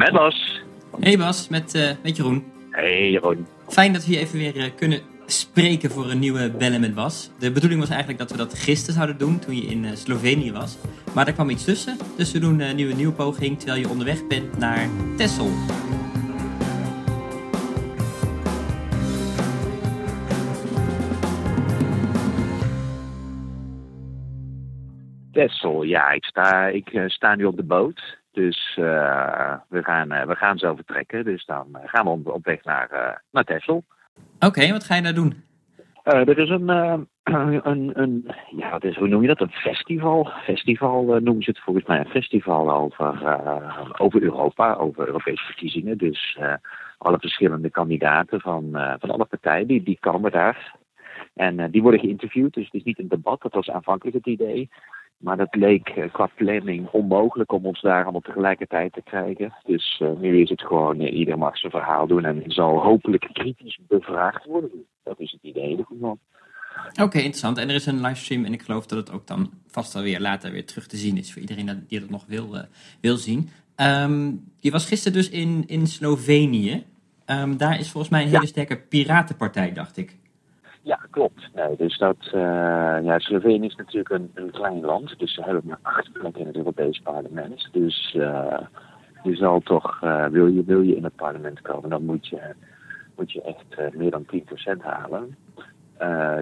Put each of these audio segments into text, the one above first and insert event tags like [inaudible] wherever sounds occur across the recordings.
Met Bas. Hey Bas, met, uh, met Jeroen. Hey Jeroen. Fijn dat we je even weer uh, kunnen spreken voor een nieuwe Bellen met Bas. De bedoeling was eigenlijk dat we dat gisteren zouden doen toen je in uh, Slovenië was. Maar er kwam iets tussen, dus we doen een nieuwe nieuwe poging terwijl je onderweg bent naar Texel. Texel, ja, ik sta, ik sta nu op de boot. Dus uh, we, gaan, uh, we gaan zo vertrekken. Dus dan uh, gaan we op, op weg naar, naar Texel. Oké, okay, wat ga je daar doen? er is een, [clears throat] een, een, ja, wat is, hoe noem je dat? Een festival. Festival noemen ze het volgens mij. Een festival over, over Europa, over Europese verkiezingen. Dus alle verschillende kandidaten van, van alle partijen, die, die komen daar. En die worden geïnterviewd. Dus het is niet een debat, dat was aanvankelijk het idee. Maar dat leek uh, qua planning onmogelijk om ons daar allemaal tegelijkertijd te krijgen. Dus uh, nu is het gewoon, uh, ieder mag zijn verhaal doen en zal hopelijk kritisch bevraagd worden. Dat is het idee ervan. Oké, okay, interessant. En er is een livestream en ik geloof dat het ook dan vast alweer later weer terug te zien is voor iedereen die dat nog wil, wil zien. Um, je was gisteren dus in, in Slovenië. Um, daar is volgens mij een hele sterke piratenpartij, dacht ik. Ja, klopt. Nee, dus dat, uh, ja, Slovenië is natuurlijk een, een klein land, dus ze hebben maar acht plekken in het Europese parlement. Dus uh, je zal toch, uh, wil, je, wil je in het parlement komen, dan moet je, moet je echt meer dan 10% halen.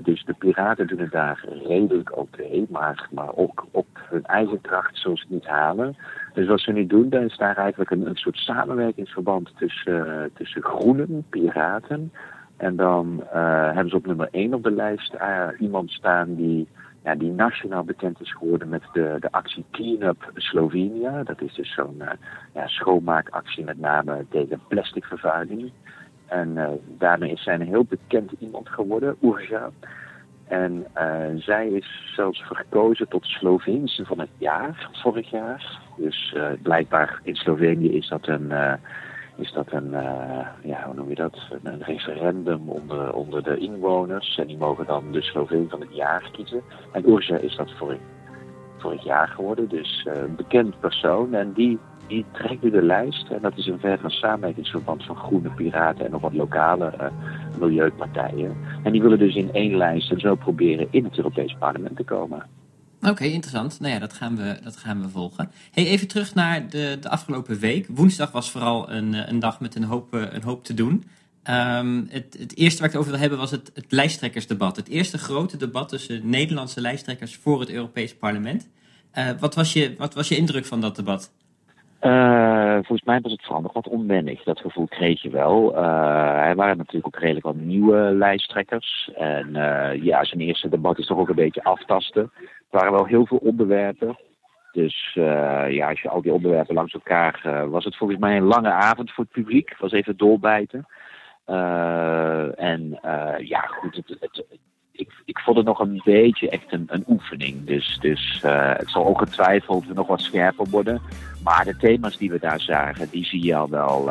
dus de piraten doen het daar redelijk oké, maar, maar ook op hun eigen kracht zullen ze het niet halen. Dus wat ze nu doen, dan is daar eigenlijk een, een soort samenwerkingsverband tussen, tussen groenen, piraten, en dan uh, hebben ze op nummer 1 op de lijst uh, iemand staan die, ja, die nationaal bekend is geworden met de, de actie Clean Up Slovenia. Dat is dus zo'n uh, ja, schoonmaakactie met name tegen plasticvervuiling. En daarmee is zij een heel bekend iemand geworden, Urja. En zij is zelfs verkozen tot Sloveense van het jaar vorig jaar. Dus blijkbaar in Slovenië is dat een is dat een, uh, ja, hoe noem je dat? Een, referendum onder, onder de inwoners. En die mogen dan de Sloveen van het jaar kiezen. En Urza is dat vorig, vorig jaar geworden, dus een bekend persoon. En die, die trekt nu de lijst. En dat is een verre samenwerkingsverband van Groene Piraten en nog wat lokale uh, milieupartijen. En die willen dus in één lijst en zo proberen in het Europees Parlement te komen. Oké, interessant. Nou ja, dat gaan we, dat gaan we volgen. Hey, even terug naar de, de afgelopen week. Woensdag was vooral een, eh, een dag met een hoop, eh, een hoop te doen. Um, het, het, eerste waar ik het over wil hebben was het, het lijsttrekkersdebat. Het eerste grote debat tussen Nederlandse lijsttrekkers voor het Europees Parlement. Uh, wat, was je, wat was je indruk van dat debat? Uh, volgens mij was het nog wat onwennig. Dat gevoel kreeg je wel. Uh, er waren natuurlijk ook redelijk wat nieuwe lijsttrekkers. En uh, ja, zijn eerste debat is toch ook een beetje aftasten. Er waren wel heel veel onderwerpen. Dus ja, als je al die onderwerpen langs elkaar... Was het volgens mij een lange avond voor het publiek. was even doorbijten. En ja, goed, het, het, ik, ik vond het nog een beetje echt een, een oefening. Dus, dus het zal ongetwijfeld nog wat scherper worden. Maar de thema's die we daar zagen, die zie je al wel...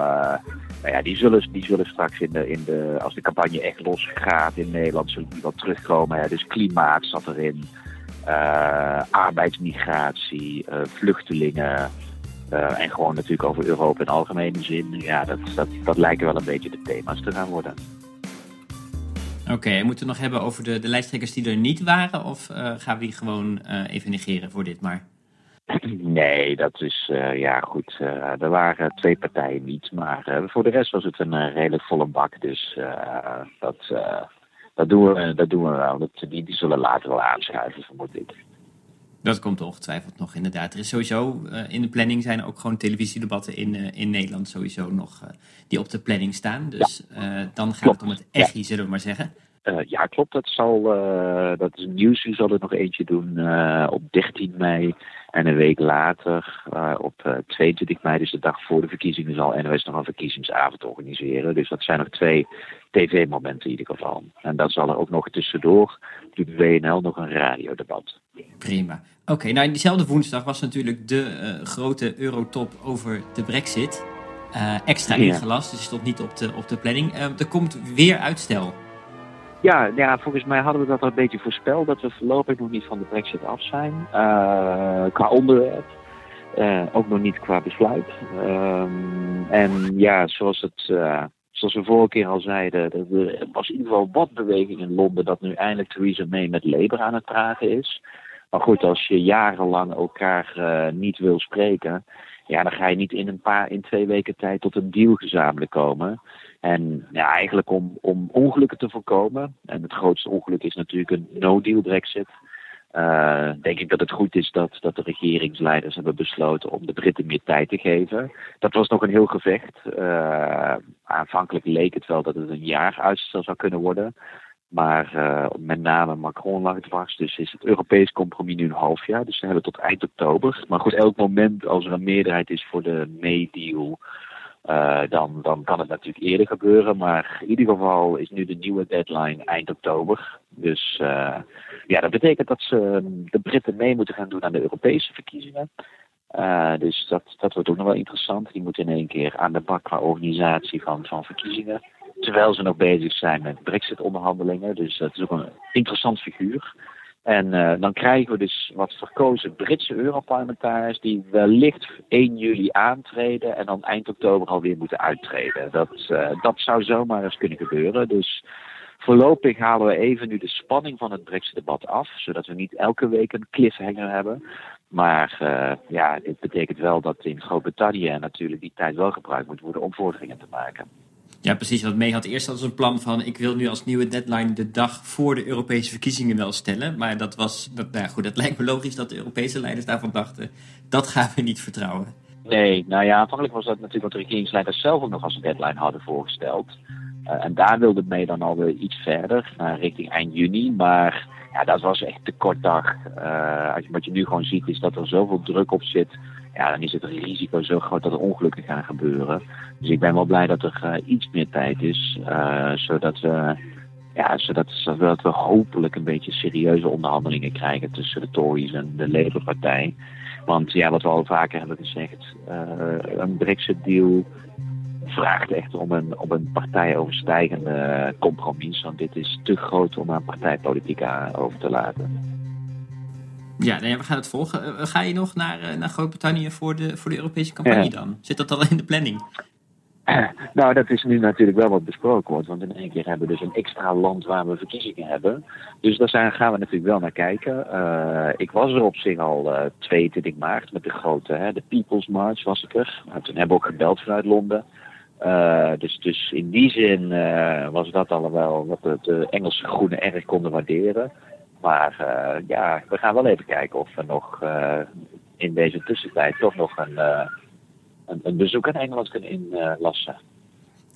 nou ja, die zullen, die zullen straks in de, in de, als de campagne echt losgaat in Nederland, zullen die wel terugkomen. Dus klimaat zat erin uh, arbeidsmigratie, uh, vluchtelingen. En gewoon natuurlijk over Europa in algemene zin. Ja, dat, dat, dat lijken wel een beetje de thema's te gaan worden. Oké, moeten we het nog hebben over de, de lijsttrekkers die er niet waren? Of gaan we die gewoon even negeren voor dit maar? [clears throat] Nee, dat is ja goed. er waren twee partijen niet. Maar voor de rest was het een redelijk volle bak. Dus dat, dat doen we, dat doen we wel. Dat, die, die zullen later wel aanschuiven, vermoed ik. Dat komt ongetwijfeld nog, inderdaad. Er is sowieso in de planning zijn ook gewoon televisiedebatten in, in Nederland sowieso nog die op de planning staan. Dus ja. dan gaat Klopt. het om het echi, zullen we maar zeggen. Ja, klopt. Dat, zal, dat is nieuws. U zal er nog eentje doen op 13 mei. En een week later, uh, op uh, 22 mei, dus de dag voor de verkiezingen, zal NOS nog een verkiezingsavond organiseren. Dus dat zijn nog twee tv-momenten in ieder geval. En dan zal er ook nog tussendoor, doet WNL, nog een radiodebat. Prima. Oké, okay, nou diezelfde woensdag was natuurlijk de uh, grote eurotop over de brexit. Uh, extra ingelast, dus stond niet op de, op de planning. Uh, er komt weer uitstel. Ja, ja, volgens mij hadden we dat al een beetje voorspeld, dat we voorlopig nog niet van de brexit af zijn, uh, qua onderwerp. ook nog niet qua besluit. Ehm, en ja, zoals, het, zoals we vorige keer al zeiden, er was in ieder geval wat beweging in Londen dat nu eindelijk Theresa May met Labour aan het praten is. Maar goed, als je jarenlang elkaar niet wil spreken, ja, dan ga je niet in een paar, in twee weken tijd tot een deal gezamenlijk komen. En ja, eigenlijk om, om ongelukken te voorkomen. En het grootste ongeluk is natuurlijk een no-deal Brexit. Uh, denk ik dat het goed is dat, dat de regeringsleiders hebben besloten om de Britten meer tijd te geven. Dat was nog een heel gevecht. Uh, aanvankelijk leek het wel dat het een jaar uitstel zou kunnen worden. Maar uh, met name Macron lag dwars. Dus is het Europees compromis nu een half jaar. Dus we hebben tot eind oktober. Maar goed, elk moment als er een meerderheid is voor de May-deal. Uh, dan, dan kan het natuurlijk eerder gebeuren. Maar in ieder geval is nu de nieuwe deadline eind oktober. Dus uh, ja, dat betekent dat ze de Britten mee moeten gaan doen aan de Europese verkiezingen. Dus dat, dat wordt ook nog wel interessant. Die moeten in één keer aan de bak qua organisatie van, van verkiezingen. Terwijl ze nog bezig zijn met Brexit-onderhandelingen. Dus dat is ook een interessant figuur. En uh, dan krijgen we dus wat verkozen Britse Europarlementariërs die wellicht 1 juli aantreden en dan eind oktober alweer moeten uittreden. Dat, uh, dat zou zomaar eens kunnen gebeuren. Dus voorlopig halen we even nu de spanning van het Brexit-debat af, zodat we niet elke week een cliffhanger hebben. Maar uh, ja, dit betekent wel dat in Groot-Brittannië natuurlijk die tijd wel gebruikt moet worden om vorderingen te maken. Ja, precies. Wat mee had eerst als een plan van ik wil nu als nieuwe deadline de dag voor de Europese verkiezingen wel stellen. Maar dat was, dat, nou goed, dat [laughs] lijkt me logisch dat de Europese leiders daarvan dachten, dat gaan we niet vertrouwen. Nee, nou ja, aanvankelijk was dat natuurlijk wat de regeringsleiders zelf ook nog als een deadline hadden voorgesteld. Uh, en daar wilde mee dan alweer iets verder, uh, richting eind juni. Maar ja, dat was echt te kort dag. Uh, wat je nu gewoon ziet is dat er zoveel druk op zit ja, dan is het risico zo groot dat er ongelukken gaan gebeuren. Dus ik ben wel blij dat er uh, iets meer tijd is, uh, zodat, we, ja, zodat, we hopelijk een beetje serieuze onderhandelingen krijgen tussen de Tories en de Labour-partij. Want ja, wat we al vaker hebben gezegd, uh, een Brexit-deal vraagt echt om een, om een partijoverstijgende compromis. Want dit is te groot om aan partijpolitiek over te laten. Ja, nee, we gaan het volgen. Uh, ga je nog naar, uh, naar Groot-Brittannië voor de, voor de Europese campagne ja. dan? Zit dat al in de planning? Nou, dat is nu natuurlijk wel wat besproken wordt. Want in één keer hebben we dus een extra land waar we verkiezingen hebben. Dus daar gaan we natuurlijk wel naar kijken. Uh, ik was er op zich al uh, 22 maart met de grote, hè, de People's March was ik er. Maar toen hebben we ook gebeld vanuit Londen. Uh, dus, dus in die zin was dat al wel wat de Engelse groenen erg konden waarderen. Maar uh, ja, we gaan wel even kijken of we nog uh, in deze tussentijd toch nog een, uh, een, een, bezoek aan Engeland kunnen inlassen.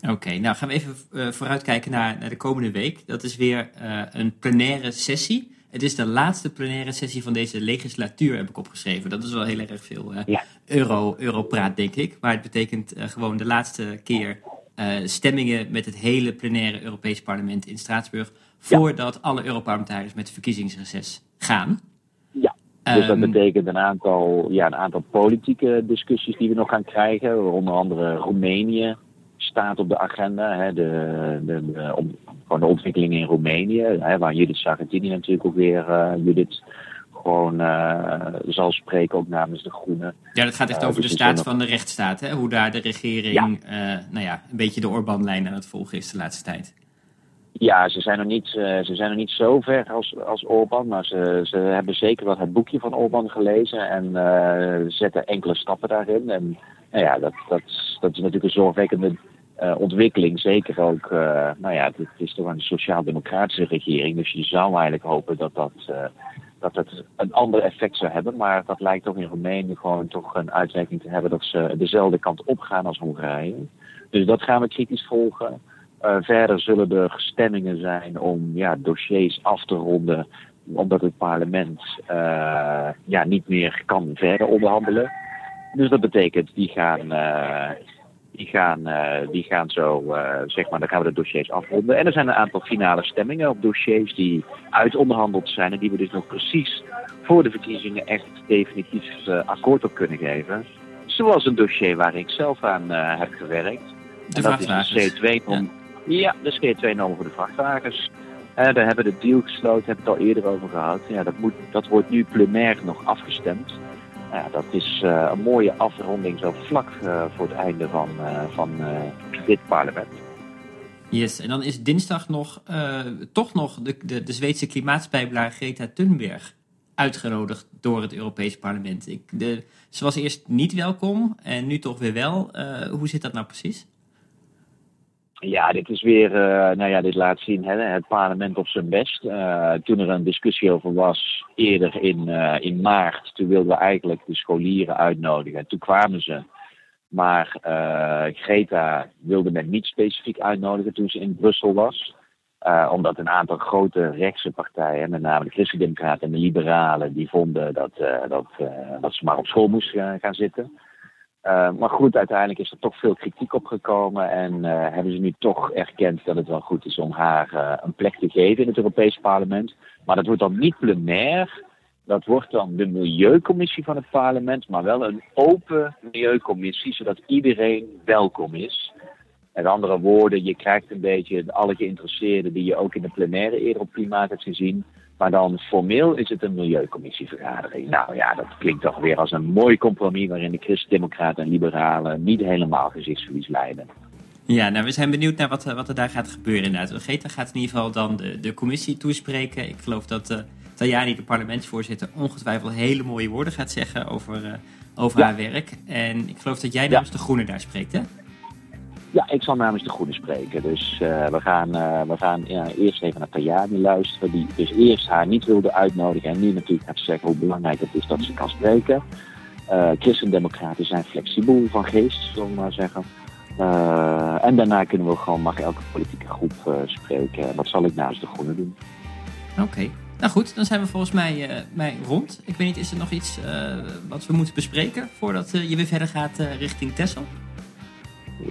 Oké, okay, nou gaan we even vooruitkijken naar, naar de komende week. Dat is weer een plenaire sessie. Het is de laatste plenaire sessie van deze legislatuur, heb ik opgeschreven. Dat is wel heel erg veel ja. euro, europraat, denk ik. Maar het betekent gewoon de laatste keer stemmingen met het hele plenaire Europees Parlement in Straatsburg voordat ja. alle Europarlementariërs met verkiezingsreces gaan. Ja, dus dat um, betekent een aantal, ja, een aantal politieke discussies die we nog gaan krijgen. Onder andere Roemenië staat op de agenda. Hè, de, de, de, om, gewoon de ontwikkelingen in Roemenië. Hè, waar Judith Sargentini natuurlijk ook weer uh, Judith gewoon uh, zal spreken, ook namens de Groenen. Ja, dat gaat echt over uh, dus de staat van de rechtsstaat. Hè? Hoe daar de regering ja. nou ja, een beetje de Orbán-lijn aan het volgen is de laatste tijd. Ja, ze zijn nog niet, ze zijn nog niet zo ver als, als Orban, maar ze, ze hebben zeker wel het boekje van Orban gelezen en uh, zetten enkele stappen daarin. En nou ja, dat, dat, dat is natuurlijk een zorgwekkende uh, ontwikkeling. Zeker ook, nou ja, het is toch een sociaal-democratische regering, dus je zou eigenlijk hopen dat dat, dat het een ander effect zou hebben. Maar dat lijkt toch in Roemenië gewoon toch een uitwerking te hebben dat ze dezelfde kant op gaan als Hongarije. Dus dat gaan we kritisch volgen. Uh, verder zullen er stemmingen zijn om ja, dossiers af te ronden, omdat het parlement uh, ja, niet meer kan verder onderhandelen. Dus dat betekent, die gaan, uh, die gaan, die gaan zo, zeg maar, dan gaan we de dossiers afronden. En er zijn een aantal finale stemmingen op dossiers die uitonderhandeld zijn en die we dus nog precies voor de verkiezingen echt definitief akkoord op kunnen geven. Zoals een dossier waar ik zelf aan heb gewerkt. En dat is de C2-norm. Ja. Ja, de scheer-2-normen voor de vrachtwagens. Daar hebben we de deal gesloten, hebben we het al eerder over gehad. Ja, dat, moet, dat wordt nu plenair nog afgestemd. Nou dat is eh, een mooie afronding zo vlak eh, voor het einde van, eh, van dit parlement. Yes, en dan is dinsdag nog, toch nog de, de, de Zweedse klimaatspijbelaar Greta Thunberg uitgenodigd door het Europees Parlement. Ik, de, ze was eerst niet welkom en nu toch weer wel. hoe zit dat nou precies? Ja, dit is weer, uh, nou ja, dit laat zien hè, het parlement op zijn best. Uh, toen er een discussie over was, eerder in, uh, in maart, toen wilden we eigenlijk de scholieren uitnodigen. En toen kwamen ze. Maar Greta wilde men niet specifiek uitnodigen toen ze in Brussel was. omdat een aantal grote rechtse partijen, met name de Christendemocraten en de Liberalen, die vonden dat, dat, dat ze maar op school moesten gaan zitten. Uh, maar goed, uiteindelijk is er toch veel kritiek op gekomen en uh, hebben ze nu toch erkend dat het wel goed is om haar uh, een plek te geven in het Europees Parlement. Maar dat wordt dan niet plenair, dat wordt dan de Milieucommissie van het parlement, maar wel een open Milieucommissie, zodat iedereen welkom is. Met andere woorden, je krijgt een beetje alle geïnteresseerden die je ook in de plenaire eerder op klimaat hebt gezien maar dan formeel is het een milieucommissievergadering. Nou ja, dat klinkt toch weer als een mooi compromis waarin de Christen-Democraten en Liberalen niet helemaal gezichtsverlies leiden. Ja, nou we zijn benieuwd naar wat, wat er daar gaat gebeuren inderdaad. Greta gaat in ieder geval dan de, de commissie toespreken. Ik geloof dat uh, Tajani, de parlementsvoorzitter, ongetwijfeld hele mooie woorden gaat zeggen over, uh, over haar werk. En ik geloof dat jij namens de Groenen daar spreekt, hè? Ja, ik zal namens de Groenen spreken. Dus uh, we gaan, uh, we gaan eerst even naar Tajani luisteren, die dus eerst haar niet wilde uitnodigen en nu natuurlijk gaat zeggen hoe belangrijk het is dat ze kan spreken. Christendemocraten zijn flexibel van geest, zullen we maar zeggen. en daarna kunnen we gewoon, mag elke politieke groep spreken. Dat zal ik namens de Groenen doen. Oké. Nou goed, dan zijn we volgens mij, mij rond. Ik weet niet, is er nog iets wat we moeten bespreken voordat je weer verder gaat richting Texel?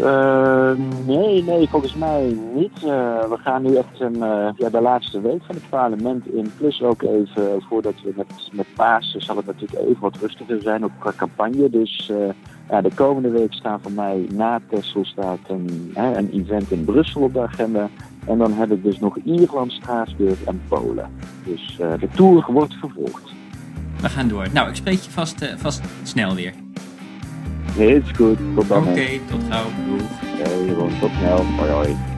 Uh, nee, nee, volgens mij niet. Uh, we gaan nu echt een, uh, ja, de laatste week van het parlement in. Plus ook even, voordat we met, met Pasen zal het natuurlijk even wat rustiger zijn, qua campagne. Dus ja, de komende week staan voor mij na Texel staat een, een event in Brussel op de agenda. En dan heb ik dus nog Ierland, Straatsburg en Polen. Dus de tour wordt vervolgd. We gaan door. Nou, ik spreek je vast, vast snel weer. Is goed. Tot dan. Oké, tot gauw. Doeg. Hey, tot snel. Hoi hoi.